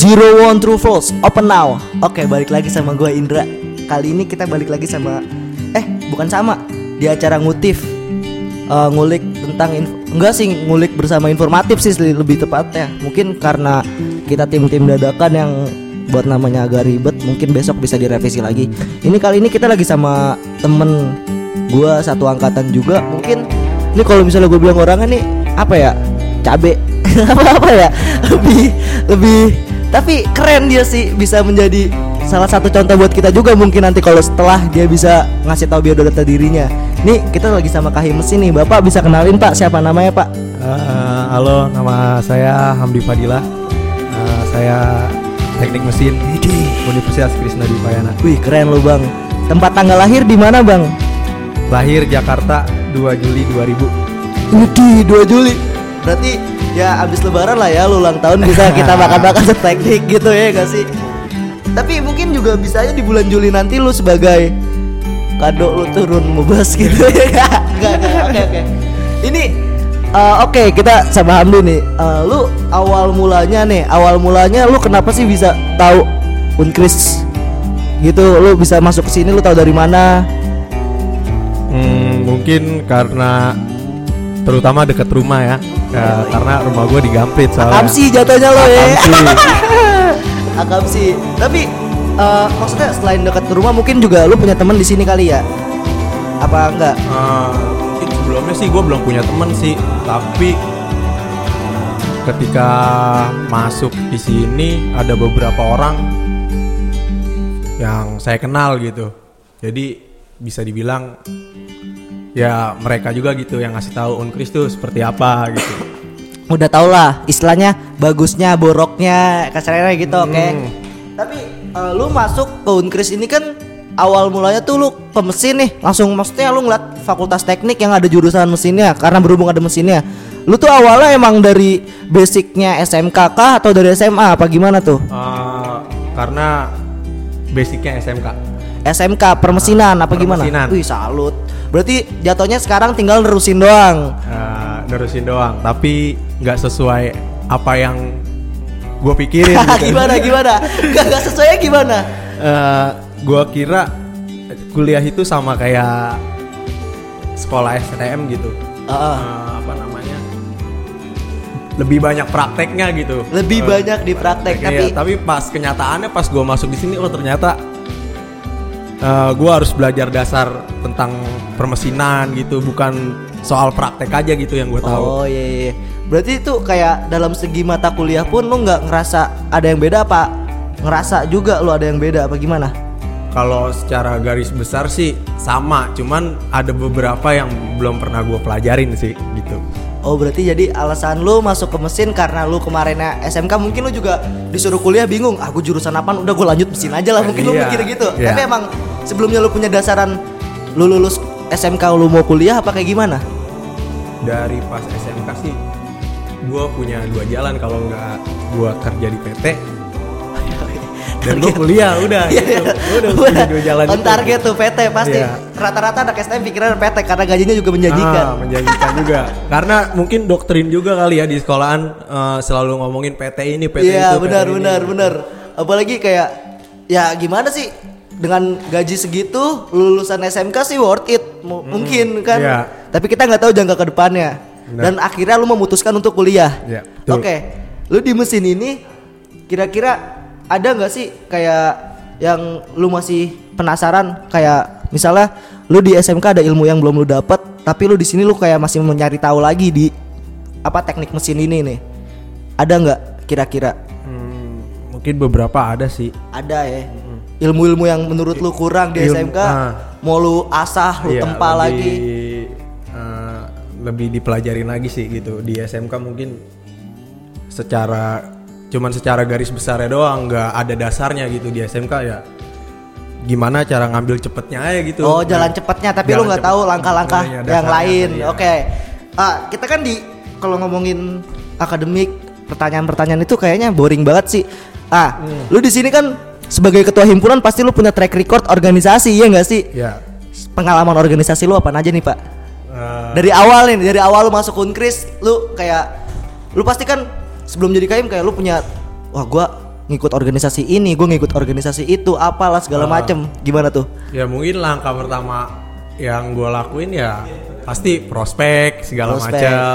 Zero One True False Open now. Oke balik lagi sama gue Indra. Kali ini kita balik lagi sama Eh bukan sama. Di acara ngutif eh, Ngulik tentang inf- Enggak sih ngulik bersama informatif sih lebih tepatnya. Mungkin karena kita tim-tim dadakan yang Buat namanya agak ribet Mungkin besok bisa direvisi lagi. Ini kali ini kita lagi sama temen gue satu angkatan juga. Mungkin Ini kalau misalnya gue bilang orangnya nih Apa ya? Cabe. Apa apa ya? Lebih lebih tapi keren dia sih bisa menjadi salah satu contoh buat kita juga mungkin nanti kalau setelah dia bisa ngasih tahu biodata dirinya nih kita lagi sama Kahim mesin nih bapak bisa kenalin pak siapa namanya pak Eh, halo, nama saya Hamdi Fadila. Eh, saya teknik mesin Universitas Krishna Dipayana. wih keren lo bang tempat tanggal lahir di mana bang Lahir Jakarta 2 Juli 2000. Widih 2 Juli berarti ya abis lebaran lah ya lu ulang tahun bisa kita makan-makan seteknik gitu ya gak sih? Tapi mungkin juga bisa aja di bulan Juli nanti lu sebagai kado lu turun mubas gitu ya. Gak, gak, gak, oke oke. Ini eh, oke kita sama Hamdi nih. Eh, lu awal mulanya nih awal mulanya lu kenapa sih bisa tahu Unkris? Gitu lu bisa masuk ke sini lu tahu dari mana? Hmm, mungkin karena terutama dekat rumah ya. Ya, karena rumah gue di Gampit soalnya. Akamsi jatuhnya lo ya Akamsi. Akamsi tapi eh, maksudnya selain dekat rumah mungkin juga lu punya teman di sini kali ya apa enggak Eh, mungkin sebelumnya sih gue belum punya temen sih, tapi ketika masuk di sini ada beberapa orang yang saya kenal gitu. Jadi bisa dibilang ya mereka juga gitu yang ngasih tahu Unkris tuh seperti apa gitu. udah tau lah istilahnya bagusnya boroknya kasarnya gitu oke Hmm. tapi eh, lu masuk ke Unkris ini kan awal mulanya tuh lu pemesin nih langsung maksudnya lu ngeliat fakultas teknik yang ada jurusan mesinnya karena berhubung ada mesinnya lu tuh awalnya emang dari basicnya SMK kah atau dari SMA apa gimana tuh Eh, karena basicnya SMK. SMK permesinan apa gimana? Permesinan. Wih salut. Berarti jatuhnya sekarang tinggal nerusin doang. Eh, nerusin doang, tapi nggak sesuai apa yang gue pikirin. gitu. gimana gimana? Gak, gak sesuai gimana? Eh, gua kira kuliah itu sama kayak sekolah STM gitu. Heeh. Eh, apa namanya? Lebih banyak prakteknya gitu. Lebih Eh, banyak di praktek iya, tapi tapi pas kenyataannya pas gua masuk di sini oh ternyata eh, gua harus belajar dasar tentang permesinan gitu, bukan soal praktek aja gitu yang gue tahu. Oh iya, iya. Berarti itu kayak dalam segi mata kuliah pun lu nggak ngerasa ada yang beda apa? Ngerasa juga lu ada yang beda apa gimana? Kalau secara garis besar sih sama, cuman ada beberapa yang belum pernah gue pelajarin sih gitu. Oh berarti jadi alasan lu masuk ke mesin karena lu kemarinnya SMK mungkin lu juga disuruh kuliah bingung Aku jurusan apa udah gue lanjut mesin aja lah mungkin lu Iya, mikir gitu iya. Tapi emang sebelumnya lu punya dasaran lu lulus SMK lu mau kuliah apa kayak gimana? Dari pas SMK sih, gue punya dua jalan kalau nggak gue kerja di PT dan gue kuliah udah Iya, gitu. iya. Gua udah punya dua jalan On target tuh PT pasti Iya. rata-rata anak STM pikiran PT karena gajinya juga menjanjikan. Ah, menjanjikan juga. Karena mungkin doktrin juga kali ya di sekolahan eh, selalu ngomongin PT ini, PT Iya itu. benar PT ini. benar benar. Apalagi kayak ya gimana sih dengan gaji segitu lulusan SMK sih worth it mu- mungkin kan. iya. Tapi kita nggak tahu jangka ke depannya. Benar. Dan akhirnya lu memutuskan untuk kuliah. Iya, betul. Oke. Lu di mesin ini kira-kira ada nggak sih kayak yang lu masih penasaran kayak misalnya lu di SMK ada ilmu yang belum lu dapet tapi lu di sini lu kayak masih mencari tahu lagi di apa teknik mesin ini nih ada nggak kira-kira Hmm, mungkin beberapa ada sih. ada ya ilmu-ilmu yang menurut lu kurang di Ilmu- SMK ah. mau lu asah lu Iya, tempa lebih, lagi eh, lebih dipelajarin lagi sih gitu di SMK mungkin secara cuman secara garis besarnya doang nggak ada dasarnya gitu di SMK ya gimana cara ngambil cepetnya aja gitu oh jalan cepatnya tapi lu Jalan nggak cepet. tahu langkah-langkah Iya, yang lain iya. oke ah kita kan di kalau ngomongin akademik pertanyaan-pertanyaan itu kayaknya boring banget sih ah Hmm. lu di sini kan sebagai ketua himpunan pasti lu punya track record organisasi ya nggak sih ya pengalaman organisasi lu apa aja nih pak eh, dari awal nih dari awal lu masuk unkris lu kayak lu pasti kan sebelum jadi kaim kayak lu punya wah gua ngikut organisasi ini, gue ngikut organisasi itu, apalah segala Ah. macem. Gimana tuh? Ya mungkin langkah pertama yang gue lakuin ya pasti prospek segala Prospek. macam.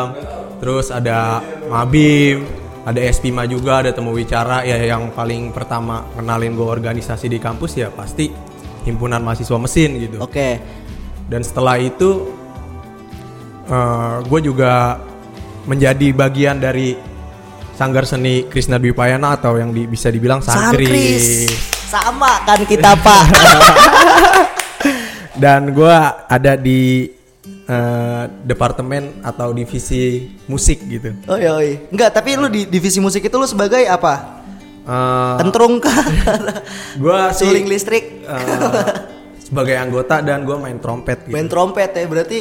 Terus ada mabim, ada espima juga, ada temu bicara. Ya yang paling pertama kenalin gue organisasi di kampus ya pasti himpunan mahasiswa mesin gitu. Oke. Dan setelah itu gue juga menjadi bagian dari Sanggar Seni Krishna Dwipayana atau yang di- bisa dibilang. Sangkris. Sama kan kita, Pak. Dan gue ada di eh, departemen atau divisi musik gitu. oh iya, iya. Enggak, tapi lu di divisi musik itu lu sebagai apa? Eh Tentrung kah? sih Suling listrik? eh, sebagai anggota dan gue main trompet gitu. Main trompet ya berarti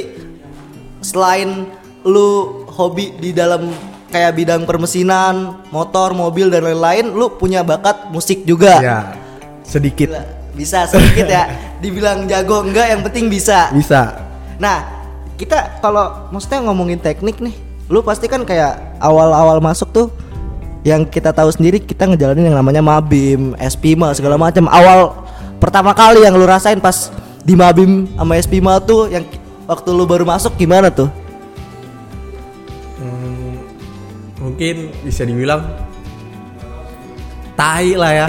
selain lu hobi di dalam kayak bidang permesinan, motor, mobil dan lain-lain, lu punya bakat musik juga. Ya sedikit Gila, Bisa sedikit ya. Dibilang jago enggak yang penting bisa. bisa. Nah, kita kalau maksudnya ngomongin teknik nih, lu pasti kan kayak awal-awal masuk tuh yang kita tahu sendiri kita ngejalanin yang namanya Mabim, SPMA segala macam. Awal pertama kali yang lu rasain pas di Mabim sama SPMA tuh yang waktu lu baru masuk gimana tuh? Hmm, mungkin bisa dibilang tai lah ya.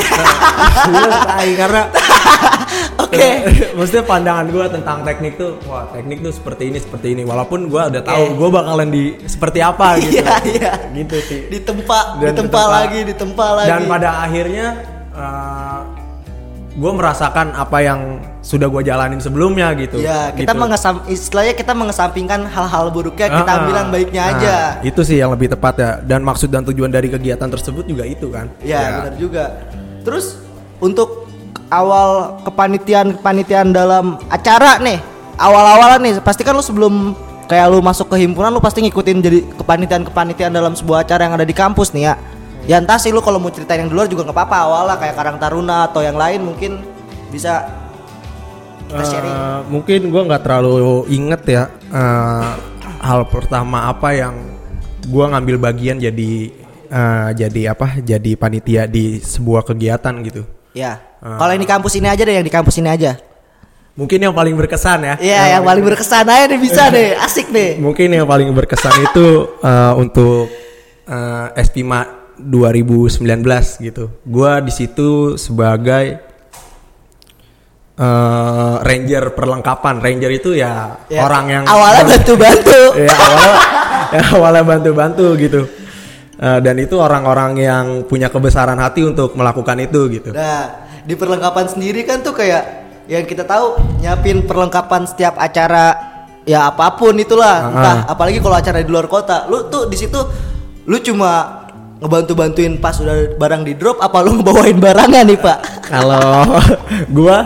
Tai karena Oke. maksudnya pandangan gue tentang teknik tuh, wah teknik tuh seperti ini seperti ini. Walaupun gue udah tahu gue bakalan di seperti apa gitu. Iya, iya. Gitu sih. Ditempa, Dan ditempa ditempa. lagi, ditempa lagi. Dan pada akhirnya gue merasakan apa yang sudah gue jalanin sebelumnya gitu. Ya, kita Gitu. mengesam istilahnya kita mengesampingkan hal-hal buruknya, kita Ah, ambil yang baiknya nah, aja. Itu sih yang lebih tepat ya. Dan maksud dan tujuan dari kegiatan tersebut juga itu kan. Ya, benar juga. Terus untuk awal kepanitiaan kepanitiaan dalam acara nih, awal-awalan nih, pasti kan lu sebelum kayak lu masuk ke himpunan lu pasti ngikutin jadi kepanitiaan kepanitiaan dalam sebuah acara yang ada di kampus nih ya. Ya entah sih lu kalau mau ceritain yang di luar juga nggak apa-apa awalnya kayak Karang Taruna atau yang lain mungkin bisa kita Eh, sharing. mungkin gue nggak terlalu inget ya eh, hal pertama apa yang gue ngambil bagian jadi eh, jadi apa jadi panitia di sebuah kegiatan gitu Ya. Kalau yang di kampus ini aja deh, yang di kampus ini aja. mungkin yang paling berkesan ya Iya, yang paling berkesan aja nih bisa deh, asik deh. mungkin yang paling berkesan itu eh, untuk eh, SPMA 2019 gitu gue di situ sebagai eh, ranger perlengkapan ranger itu ya, Ya, orang yang awalnya bantu-bantu. ya awalnya ya, awalnya bantu-bantu gitu Eh, dan itu orang-orang yang punya kebesaran hati untuk melakukan itu gitu Nah, di perlengkapan sendiri kan tuh kayak yang kita tahu nyiapin perlengkapan setiap acara ya apa pun itulah, Ah. entah apalagi kalau acara di luar kota. Lu tuh di situ lu cuma ngebantu-bantuin pas udah barang di drop apa lu ngebawain barangnya nih, Pak? kalau gua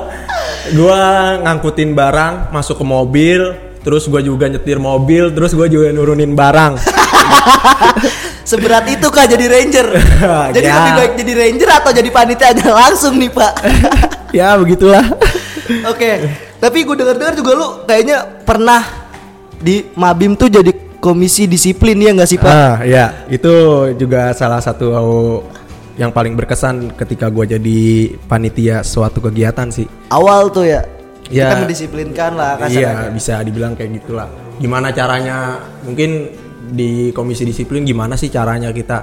gua ngangkutin barang masuk ke mobil terus gua juga nyetir mobil terus gua juga nurunin barang Seberat itu kah jadi ranger? jadi Ya. lebih baik jadi ranger atau jadi panitia aja langsung nih, Pak? ya begitulah Oke, tapi gue dengar-dengar juga lu kayaknya pernah di Mabim tuh jadi komisi disiplin ya nggak sih Pak? ah ya itu juga salah satu yang paling berkesan ketika gua jadi panitia suatu kegiatan sih Awal tuh ya, Ya. kita mendisiplinkan lah Iya kasarnya. bisa dibilang kayak gitulah. Gimana caranya? Mungkin di komisi disiplin gimana sih caranya kita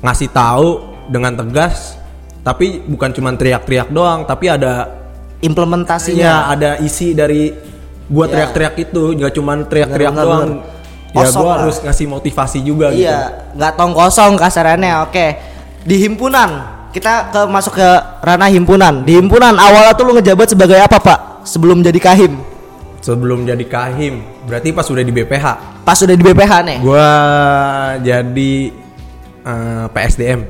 ngasih tahu dengan tegas, tapi bukan cuma teriak-teriak doang, tapi ada Implementasinya. ya ada isi dari buat Iya. teriak-teriak itu, nggak cuma teriak-teriak doang. bener. Ya gua lah. harus ngasih motivasi juga gitu. Iya, nggak tong kosong kasarannya. Oke, di himpunan kita ke masuk ke ranah himpunan. Di himpunan awalnya tuh lu ngejabat sebagai apa Pak? Sebelum jadi kahim, Sebelum jadi kahim, berarti pas udah di BPH, pas udah di BPH nih. gua jadi eh, PSDM.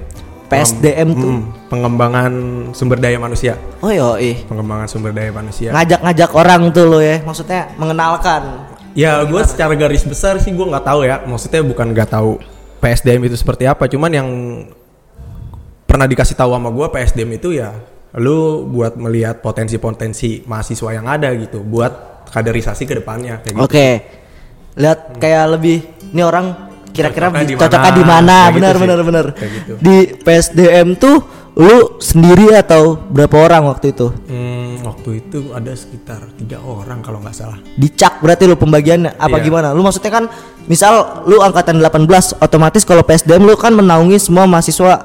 PSDM tuh. Mm, pengembangan sumber daya manusia. Oh yoi. Pengembangan sumber daya manusia. Ngajak-ngajak orang tuh lo ya, maksudnya mengenalkan. ya gue secara garis besar sih gue nggak tahu ya. Maksudnya bukan nggak tahu PSDM itu seperti apa. Cuman yang pernah dikasih tahu sama gue PSDM itu ya lu buat melihat potensi-potensi mahasiswa yang ada gitu buat kaderisasi ke depannya kayak gitu. Oke. Lihat kayak lebih ini orang kira-kira Cocoknya di- mana, kayak gitu benar benar benar gitu. di PSDM tuh lu sendiri atau berapa orang waktu itu Hmm, waktu itu ada sekitar tiga orang kalau nggak salah. dicak berarti lu pembagiannya apa Iya. gimana lu maksudnya kan misal lu angkatan 18 otomatis kalau PSDM lu kan menaungi semua mahasiswa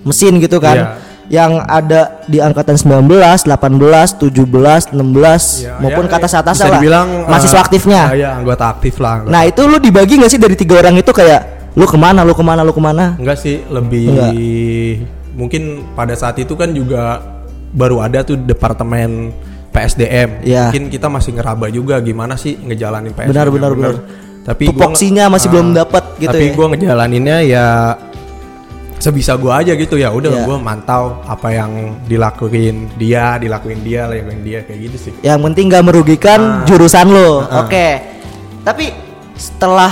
mesin gitu kan Iya. Yang ada di angkatan 19, 18, 17, 16 Ya, maupun ya, ke atas atas bisa lah dibilang mahasiswa eh, aktifnya ah, ya anggota aktif lah. anggota nah itu lu dibagi nggak sih dari tiga orang itu kayak lu ke mana lu ke mana lu ke mana Enggak sih, lebih Enggak. mungkin pada saat itu kan juga baru ada tuh departemen PSDM. Iya. Mungkin kita masih ngeraba juga gimana sih ngejalanin PSDM. Benar, yang benar, benar. Tapi gua Tupoksinya nge- masih belum dapet gitu Tapi ya. gua ngejalaninnya ya sebisa gua aja gitu ya. Udah Iya. gua mantau apa yang dilakuin dia, dilakuin dia, dilakuin dia kayak gitu sih. yang penting nggak merugikan Ah. jurusan lu oke tapi setelah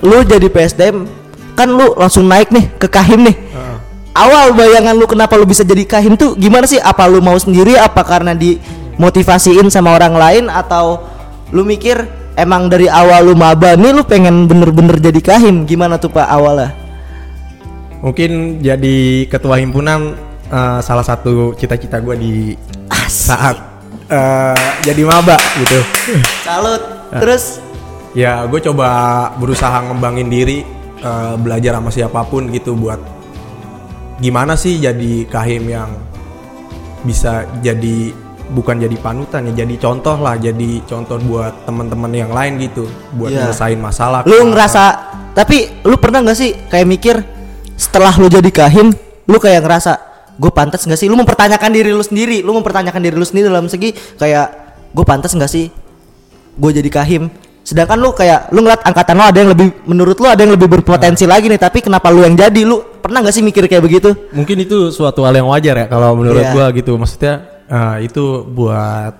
lu jadi PSDM kan lu langsung naik nih ke kahim nih Heeh. awal bayangan lu kenapa lu bisa jadi kahim tuh gimana sih apa lu mau sendiri apa karena dimotivasiin sama orang lain atau lu mikir emang dari awal lu maba nih lu pengen bener-bener jadi kahim gimana tuh pak awalnya Mungkin jadi ketua himpunan eh, salah satu cita-cita gua di saat eh, jadi maba gitu. salut Ah. terus Ya gue coba berusaha ngembangin diri eh, belajar sama siapa pun gitu buat gimana sih jadi kahim yang bisa jadi bukan jadi panutan ya jadi contoh lah jadi contoh buat teman-teman yang lain gitu buat Iya. nyelesain masalah lu ngerasa tapi lu pernah nggak sih kayak mikir setelah lu jadi kahim lu kayak ngerasa gue pantas nggak sih? Lu mempertanyakan diri lu sendiri. Lu mempertanyakan diri lu sendiri dalam segi kayak gue pantas nggak sih gue jadi kahim? Sedangkan lu kayak lu ngeliat angkatan lu ada yang lebih menurut lu ada yang lebih berpotensi lagi nih tapi kenapa lu yang jadi? Lu pernah nggak sih mikir kayak begitu? Mungkin itu suatu hal yang wajar ya kalau menurut Iya. gua gitu. Maksudnya eh, itu buat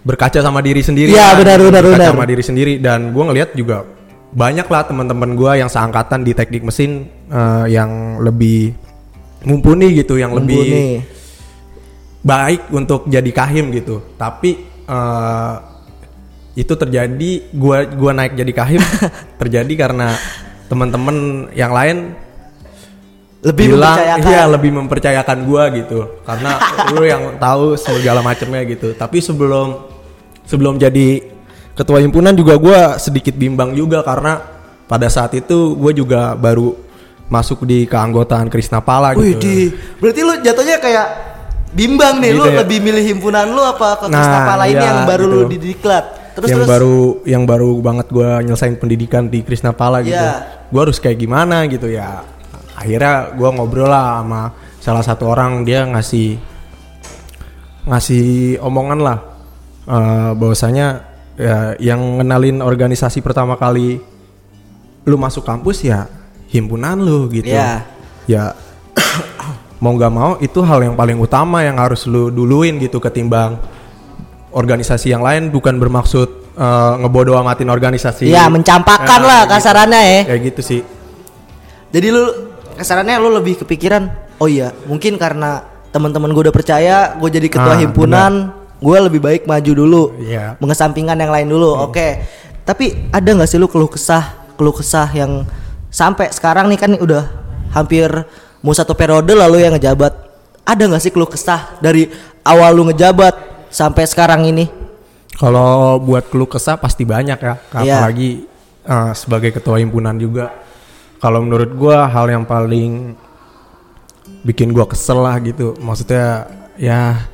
berkaca sama diri sendiri Iya, lah, benar, benar, berkaca benar. sama diri sendiri. Dan gua ngelihat juga banyak lah teman-teman gua yang seangkatan di teknik mesin eh, yang lebih mumpuni gitu yang lebih Mumpuni. baik untuk jadi kahim gitu. Tapi eh, itu terjadi gua gua naik jadi kahim. Terjadi karena teman-teman yang lain lebih bilang mempercayakan. iya lebih mempercayakan gua gitu. Karena lu yang tahu segala macamnya gitu. Tapi sebelum sebelum jadi ketua himpunan juga gua sedikit bimbang juga karena pada saat itu gue juga baru masuk di keanggotaan Krisna Pala Wih, gitu di, berarti lu jatuhnya kayak bimbang nih, Gitu lu ya. lebih milih himpunan lu apa ke Nah, Kristapala ini iya, yang baru lu gitu. didiklat? Terus yang terus baru yang baru banget gua nyelesain pendidikan di Krisna Pala gitu Iya. Gua harus kayak gimana gitu ya akhirnya gua ngobrol lah sama salah satu orang dia ngasih ngasih omongan lah eh, bahwasanya ya, yang ngenalin organisasi pertama kali lu masuk kampus ya himpunan lu gitu Iya. ya mau nggak mau itu hal yang paling utama yang harus lu duluin gitu ketimbang organisasi yang lain bukan bermaksud eh, ngebodoh amatin organisasi Iya, mencampakkan Eh, lah gitu. kasarannya ya. kayak gitu sih Jadi lu kasarannya lu lebih kepikiran, oh iya, mungkin karena teman-teman gue udah percaya, gue jadi ketua Ah, himpunan, gue lebih baik maju dulu, Iya. mengesampingkan yang lain dulu. Oke. Tapi ada nggak sih lu keluh kesah, keluh kesah yang sampai sekarang nih kan udah hampir mau satu periode lalu yang ngejabat. Ada nggak sih keluh kesah dari awal lu ngejabat sampai sekarang ini? kalau buat keluh kesah pasti banyak ya Iya. apalagi eh, sebagai ketua himpunan juga kalau menurut gua hal yang paling bikin gua kesel lah gitu maksudnya ya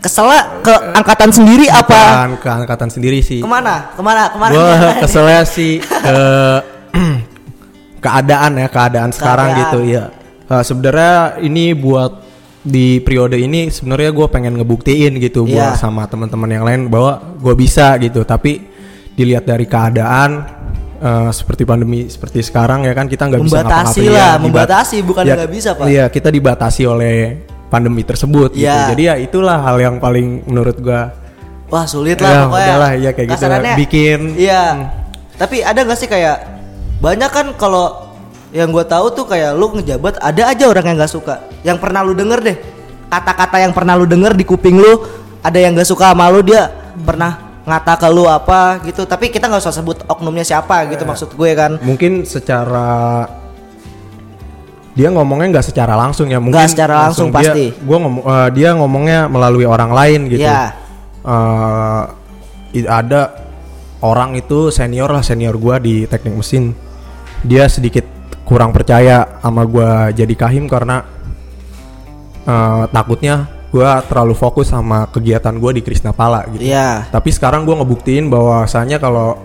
Kesel ke angkatan sendiri apa? bukan ke angkatan sendiri sih Ke mana? Ke mana? Ke mana? gue keselnya sih ke keadaan ya keadaan sekarang Keadaan. gitu ya Eh, sebenarnya ini buat di periode ini sebenarnya gue pengen ngebuktiin gitu Iya. buat sama teman-teman yang lain bahwa gue bisa gitu tapi dilihat dari keadaan eh, seperti pandemi seperti sekarang ya kan kita nggak bisa Membatasi ngapa-ngapain lah, ya, membatasi, bukan nggak bisa, Pak. iya kita dibatasi oleh pandemi tersebut gitu Iya. jadi ya itulah hal yang paling menurut gue Wah sulit Ya, lah pokoknya. udahlah, iya, kayak gitu. Kasarannya, Bikin- Hmm. Iya. Tapi ada gak sih kayak banyak kan kalau yang gue tahu tuh kayak lu ngejabat ada aja orang yang gak suka. Yang pernah lu denger deh kata-kata yang pernah lu denger di kuping lu ada yang gak suka sama lu dia pernah ngata ke lu apa gitu tapi kita nggak usah sebut oknumnya siapa gitu maksud gue kan mungkin secara dia ngomongnya nggak secara langsung ya mungkin Nggak secara langsung, dia, pasti. gua ngomong eh, dia ngomongnya melalui orang lain gitu Iya. Eh, i- ada orang itu senior lah senior gua di teknik mesin dia sedikit kurang percaya sama gua jadi kahim karena eh, takutnya gua terlalu fokus sama kegiatan gua di Krisna Pala gitu iya tapi sekarang gua ngebuktiin bahwasanya kalau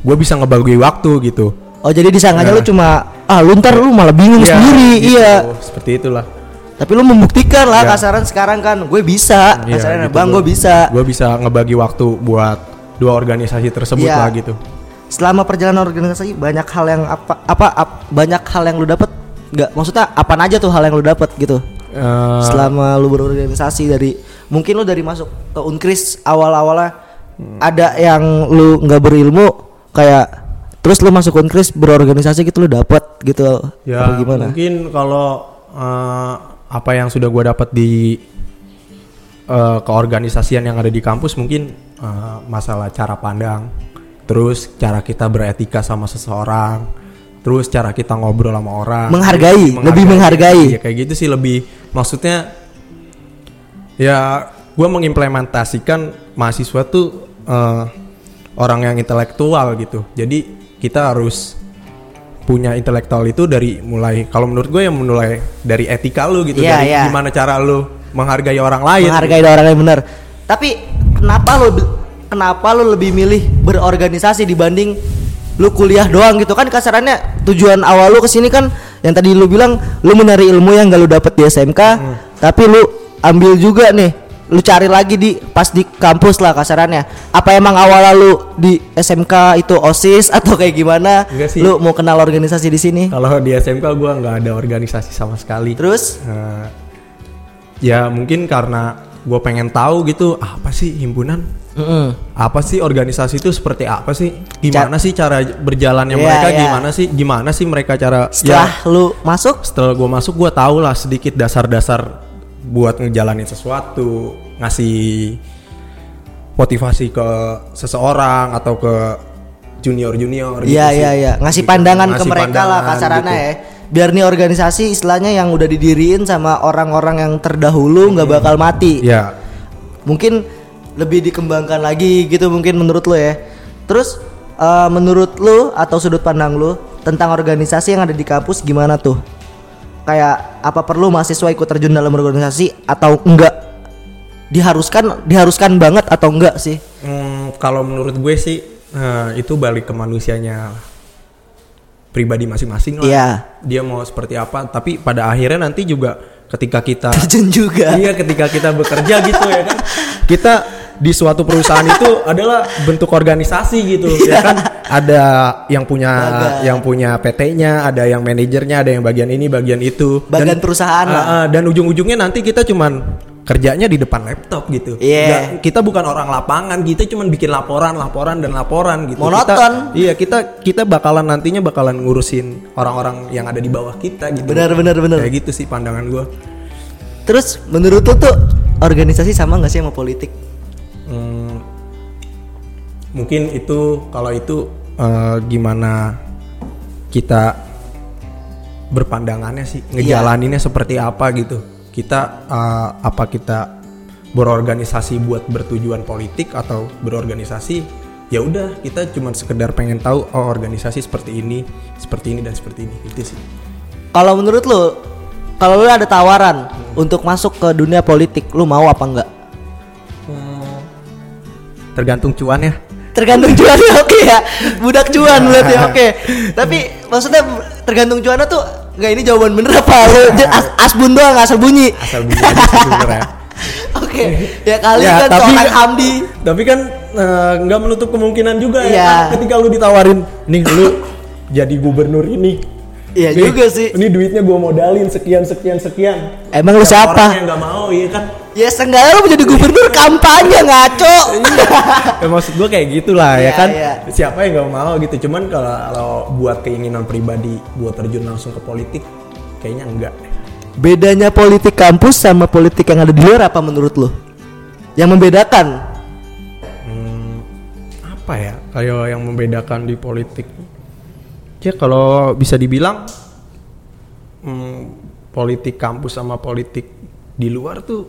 gue bisa ngebagi waktu gitu oh jadi disangkanya Nah. lu cuma ah lu ntar lu malah bingung Iya, sendiri. gitu. iya. Seperti itulah. Tapi lu membuktikan lah Iya. kasaran sekarang kan gue bisa. Iya, kasaran gitu bang gue bisa. Gue bisa ngebagi waktu buat dua organisasi tersebut Iya. lah gitu. Selama perjalanan organisasi banyak hal yang apa apa ap- banyak hal yang lu dapat nggak maksudnya apa aja tuh hal yang lu dapat gitu? Eh, selama lu berorganisasi dari mungkin lu dari masuk ke unkris awal-awalnya Hmm. ada yang lu nggak berilmu kayak terus lu masuk unkris berorganisasi gitu lu gitu. Ya apa gimana? mungkin kalau eh, apa yang sudah gue dapat di eh, keorganisasian yang ada di kampus mungkin eh, masalah cara pandang terus cara kita beretika sama seseorang terus cara kita ngobrol sama orang. Menghargai, lebih menghargai. ya kayak gitu sih lebih maksudnya ya gue mengimplementasikan mahasiswa tuh eh, orang yang intelektual gitu. Jadi kita harus punya intelektual itu dari mulai kalau menurut gue yang mulai dari etika lu gitu Iya, dari iya. gimana cara lu menghargai orang lain menghargai orang yang benar tapi kenapa lu kenapa lu lebih milih berorganisasi dibanding lu kuliah doang gitu kan kasarannya tujuan awal lu ke sini kan yang tadi lu bilang lu mencari ilmu yang gak lu dapet di SMK Hmm. tapi lu ambil juga nih lu cari lagi di pas di kampus lah kasarannya. Apa emang awal lu di SMK itu osis atau kayak gimana? Enggak sih. lu mau kenal organisasi di sini? Kalau di SMK gue nggak ada organisasi sama sekali. Terus? Eh, ya mungkin karena gue pengen tahu gitu apa sih himpunan? Mm-mm. apa sih organisasi itu seperti apa sih? Gimana sih cara berjalannya Iya, mereka? iya. gimana sih gimana sih mereka cara setelah ya lu masuk? setelah gue masuk gue tahu lah sedikit dasar-dasar buat ngejalanin sesuatu ngasih motivasi ke seseorang atau ke junior junior Iya iya iya ngasih pandangan ke Ngasih mereka lah pandangan kasarannya gitu. ya. Biar nih organisasi istilahnya yang udah didiriin sama orang-orang yang terdahulu nggak bakal mati. ya Mungkin lebih dikembangkan lagi gitu mungkin menurut lo ya. Terus eh, menurut lo atau sudut pandang lo tentang organisasi yang ada di kampus gimana tuh? Kayak apa perlu mahasiswa ikut terjun dalam organisasi atau enggak? Diharuskan diharuskan banget atau enggak sih? Hmm, kalau menurut gue sih eh, itu balik ke manusianya pribadi masing-masing lah. Iya. Dia mau seperti apa, tapi pada akhirnya nanti juga ketika kita Terjun juga. iya ketika kita bekerja gitu ya kan. Kita di suatu perusahaan itu adalah bentuk organisasi gitu ya kan. Ada yang punya Bagan. yang punya PT-nya, ada yang manajernya, ada yang bagian ini, bagian itu. Bagian perusahaan lah. Ah, ah, dan ujung-ujungnya nanti kita cuman kerjanya di depan laptop gitu. Iya. Nggak- kita bukan orang lapangan, kita cuman bikin laporan, laporan dan laporan gitu. Monoton. Kita- iya, kita kita bakalan nantinya bakalan ngurusin orang-orang yang ada di bawah kita gitu. Benar benar benar. Kayak gitu sih pandangan gua. Terus menurut lo tuh organisasi sama nggak sih sama politik? Hmm, mungkin itu kalau itu eh, gimana kita berpandangannya sih, ngejalaninnya seperti apa gitu. Kita eh, apa kita berorganisasi buat bertujuan politik atau berorganisasi ya udah kita cuman sekedar pengen tahu oh organisasi seperti ini, seperti ini dan seperti ini gitu sih. Kalau menurut lo, kalau lo ada tawaran untuk masuk ke dunia politik, lo mau apa enggak? Tergantung cuan ya. Tergantung cuannya oke ya, budak cuan berarti oke. Tapi maksudnya tergantung cuannya tuh nggak ini jawaban bener apa lo as asbun doang asal bunyi. Asal bunyi sebenarnya. Oke, ya kali Ya, kan tapi- seorang Hamdi. Tapi kan eh, nggak menutup kemungkinan juga ya Iya. kan? ketika lu ditawarin, nih lu jadi gubernur ini. Iya Nih, juga sih. Ini duitnya gua modalin sekian sekian sekian. Emang lu Siapa? Orang yang nggak mau ya kan. Ya seenggaknya lo menjadi gubernur kampanye ngaco. ya, maksud gua kayak gitulah Iya, ya kan. iya. Siapa yang nggak mau gitu. Cuman kalau kalau buat keinginan pribadi buat terjun langsung ke politik kayaknya enggak. Bedanya politik kampus sama politik yang ada di luar apa menurut lo? Yang membedakan? apa ya kayak yang membedakan di politik ya kalau bisa dibilang hmm, politik kampus sama politik di luar tuh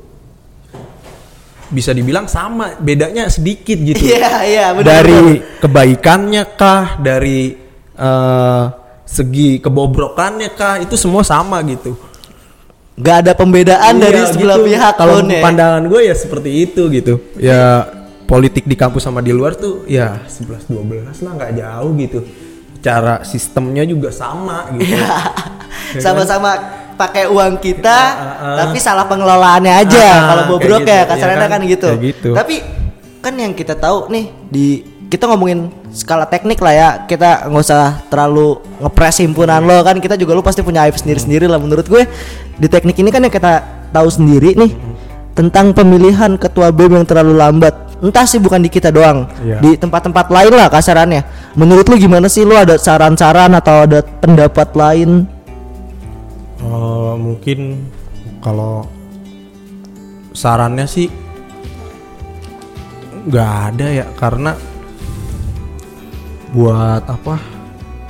bisa dibilang sama bedanya sedikit gitu Iya, iya, benar. dari kebaikannya kah dari eh, segi kebobrokannya kah itu semua sama gitu Gak ada pembedaan dari Iya, sebelah gitu. pihak kalau ya. pandangan gue ya seperti itu gitu ya politik di kampus sama di luar tuh ya 11 12 lah nggak jauh gitu cara sistemnya juga sama gitu Iya. kan? Sama-sama pakai uang kita, Ah, ah, ah. tapi salah pengelolaannya aja. Ah, Kalau bobrok kayak ya gitu, kasarnya iya kan? kan gitu. Gitu. Tapi kan yang kita tahu nih di kita ngomongin skala teknik lah ya kita nggak usah terlalu ngepres himpunan lo kan kita juga lo pasti punya aib sendiri sendiri lah menurut gue di teknik ini kan yang kita tahu sendiri nih tentang pemilihan ketua BEM yang terlalu lambat entah sih bukan di kita doang Iya. di tempat-tempat lain lah kasarannya menurut lu gimana sih lu ada saran-saran atau ada pendapat lain Eh, mungkin kalau sarannya sih nggak ada ya karena buat apa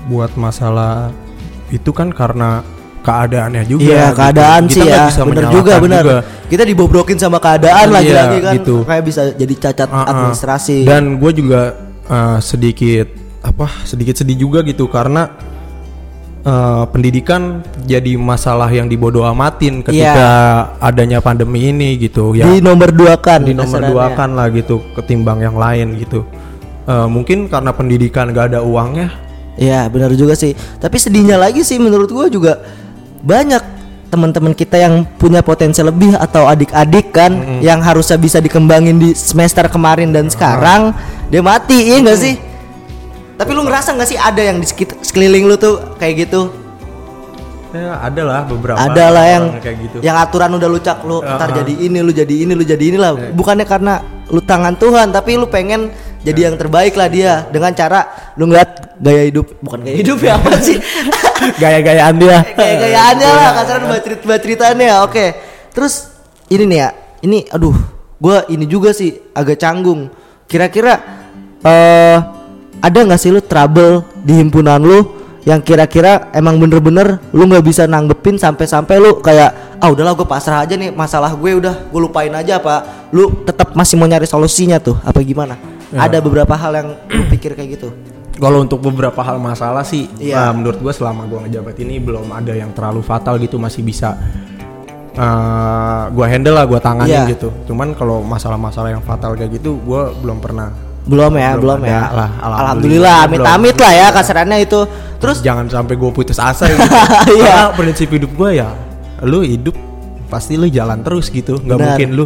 buat masalah itu kan karena keadaannya juga Iya gitu. keadaan Kita sih nggak ya bisa bener juga bener juga. kita dibobrokin sama keadaan Iya, lagi-lagi kan gitu. kayak bisa jadi cacat Uh-uh. administrasi Dan gue juga uh, sedikit apa sedikit sedih juga gitu karena uh, pendidikan jadi masalah yang dibodoh amatin ketika adanya pandemi ini gitu. Ya di nomor dua kan di nomor dua kan lah gitu ketimbang yang lain gitu. Uh, mungkin karena pendidikan gak ada uangnya. Iya benar juga sih. Tapi sedihnya lagi sih menurut gua juga banyak teman-teman kita yang punya potensi lebih atau adik-adik kan yang harusnya bisa dikembangin di semester kemarin dan sekarang dia mati iya nggak sih tapi lu ngerasa nggak sih ada yang di sekeliling lu tuh kayak gitu Ya ada lah beberapa. ada lah yang kayak gitu. yang aturan udah lu cak lu ntar Uh-uh. jadi ini lu jadi ini lu jadi inilah bukannya karena lu tangan Tuhan tapi lu pengen jadi yang terbaik lah dia dengan cara lu ngeliat gaya hidup bukan gaya hidup ya apa sih Gaya-gayaan dia. kayak gayaannya lah kasaran buat cerita buat ceritanya oke terus ini nih ya ini aduh gua ini juga sih agak canggung kira-kira eh ada nggak sih lu trouble di himpunan lu yang kira-kira emang bener-bener lu nggak bisa nanggepin sampai-sampai lu kayak ah udahlah gue pasrah aja nih masalah gue udah gue lupain aja apa lu tetap masih mau nyari solusinya tuh apa gimana Ya. ada beberapa hal yang lu pikir kayak gitu Kalau untuk beberapa hal masalah sih, Iya. nah, menurut gue selama gue ngejabat ini belum ada yang terlalu fatal gitu, masih bisa uh, gue handle lah, gue tanganin Iya. gitu. Cuman kalau masalah-masalah yang fatal kayak gitu, gue belum pernah. Belum ya belum, Belum ya lah, alhamdulillah alhamdulillah. amit-amit lah ya kasarannya itu terus Jangan sampai gue putus asa gitu. Iya. Karena prinsip hidup gue ya, lu hidup pasti lu jalan terus gitu, nggak mungkin lu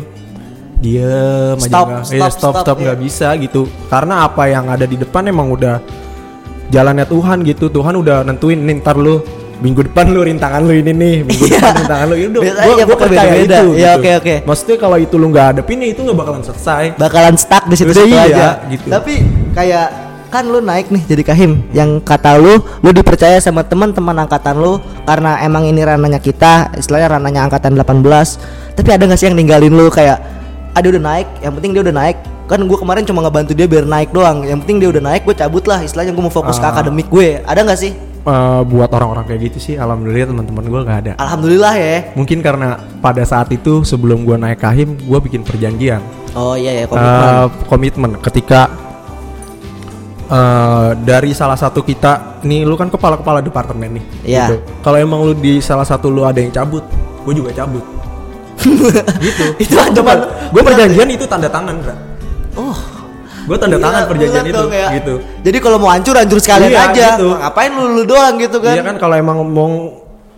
diem aja Stop, nggak- stop, iya, stop stop, stop nggak iya. bisa gitu karena apa yang ada di depan emang udah jalannya Tuhan gitu Tuhan udah nentuin nih ntar lu minggu depan lu rintangan lu ini nih minggu Iya. depan rintangan lu itu Biasanya gua, ya gua percaya beda-beda. itu Iya, gitu. oke, oke. maksudnya kalau itu lu nggak hadapin ya itu nggak bakalan selesai bakalan stuck di situ Udah iya, aja gitu. tapi kayak kan lu naik nih jadi kahim yang kata lu lu dipercaya sama teman-teman angkatan lu karena emang ini rananya kita istilahnya rananya angkatan 18 tapi ada nggak sih yang ninggalin lu kayak ada udah naik yang penting dia udah naik kan gue kemarin cuma ngebantu dia biar naik doang yang penting dia udah naik gue cabut lah istilahnya gue mau fokus ke Ah. akademik gue ada nggak sih Eh, buat orang-orang kayak gitu sih alhamdulillah teman-teman gue nggak ada. Alhamdulillah ya. Mungkin karena pada saat itu sebelum gue naik kahim gue bikin perjanjian. Oh iya ya komitmen Eh, komitmen. ketika eh, dari salah satu kita nih lu kan kepala kepala departemen nih Iya. gitu. kalau emang lu di salah satu lu ada yang cabut gue juga cabut. Gitu. Itu ancaman- gue perjanjian itu tanda tangan Ra. oh gue tanda tangan Gila, perjanjian itu ya. gitu Jadi kalau mau hancur hancur sekalian Iya, aja. gitu. Ngapain lu, lu doang gitu kan? Iya kan kalau emang mau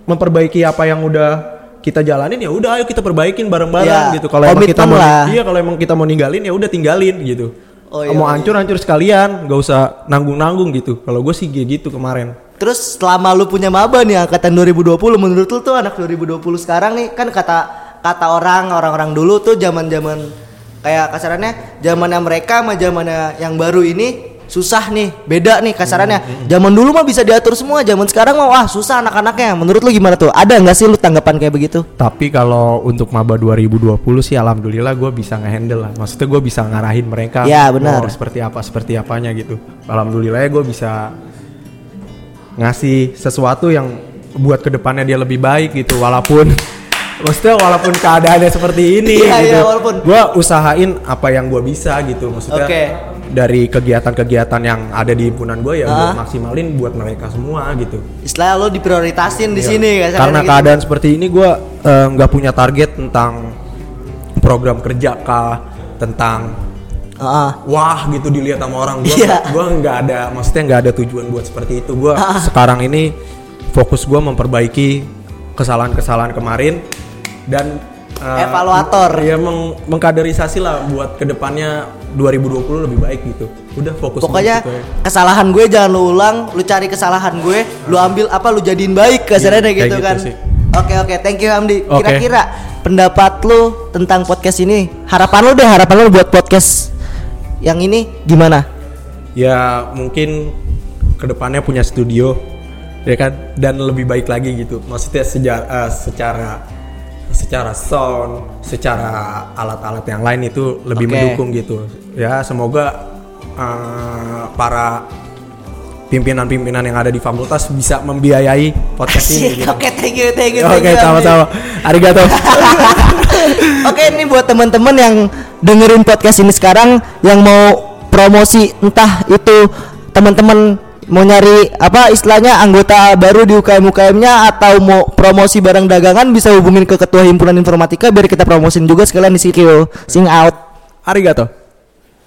memperbaiki apa yang udah kita jalanin ya udah ayo kita perbaikin bareng-bareng Iya, gitu. Kalau emang kita mau lah. iya kalau emang kita mau ninggalin ya udah tinggalin gitu. Oh, iya, mau iya. hancur hancur sekalian, nggak usah nanggung-nanggung gitu. Kalau gue sih gitu kemarin. Terus selama lu punya maba nih angkatan 2020 menurut lu tuh anak 2020 sekarang nih kan kata kata orang orang-orang dulu tuh zaman-zaman kayak kasarannya zamannya mereka sama zamannya yang baru ini susah nih, beda nih kasarannya. Hmm, Zaman dulu mah bisa diatur semua, zaman sekarang mah wah susah anak-anaknya. Menurut lu gimana tuh? Ada nggak sih lu tanggapan kayak begitu? Tapi kalau untuk maba 2020 sih alhamdulillah gue bisa ngehandle lah. Maksudnya gue bisa ngarahin mereka. Ya, benar. mau seperti apa seperti apanya gitu. Alhamdulillah ya gue bisa ngasih sesuatu yang buat ke depannya dia lebih baik gitu. Walaupun maksudnya walaupun keadaannya seperti ini Iya, gitu. iya, walaupun- gue usahain apa yang gue bisa gitu. Maksudnya Oke. dari kegiatan-kegiatan yang ada di himpunan gue ya gue Ah. maksimalin buat mereka semua gitu. Istilah lo diprioritasin di Iya. sini kasarannya Karena gitu. keadaan seperti ini gue nggak punya target tentang program kerja kah, tentang Heeh. wah gitu dilihat sama orang. Gue Iya. gua nggak ada, maksudnya nggak ada tujuan buat seperti itu. Gue Ah. sekarang ini fokus gue memperbaiki kesalahan-kesalahan kemarin dan eh, Evaluator. ya meng- mengkaderisasi lah buat ke depannya 2020 lebih baik gitu. Udah fokus Pokoknya gitu ya. kesalahan gue jangan lu ulang, lu cari kesalahan gue, lu ambil apa lu jadiin baik kasarannya Iya, kayak gitu gitu kan. sih. Oke oke, thank you Hamdi. Oke. Kira-kira pendapat lu tentang podcast ini, harapan lu deh, harapan lu buat podcast yang ini gimana? ya mungkin ke depannya punya studio ya kan dan lebih baik lagi gitu maksudnya seja- eh, secara secara sound secara alat-alat yang lain itu lebih Oke. mendukung gitu ya semoga eh, para pimpinan-pimpinan yang ada di fakultas bisa membiayai podcast ini gitu. Oke, thank you, thank you. Oke, thank you, Hamdi. sama-sama. Arigato. Oke, ini buat teman-teman yang dengerin podcast ini sekarang yang mau promosi entah itu teman-teman mau nyari apa istilahnya anggota baru di UKM UKM-nya atau mau promosi barang dagangan bisa hubungin ke ketua himpunan informatika biar kita promosin juga sekalian di situ. Sing out. Arigato.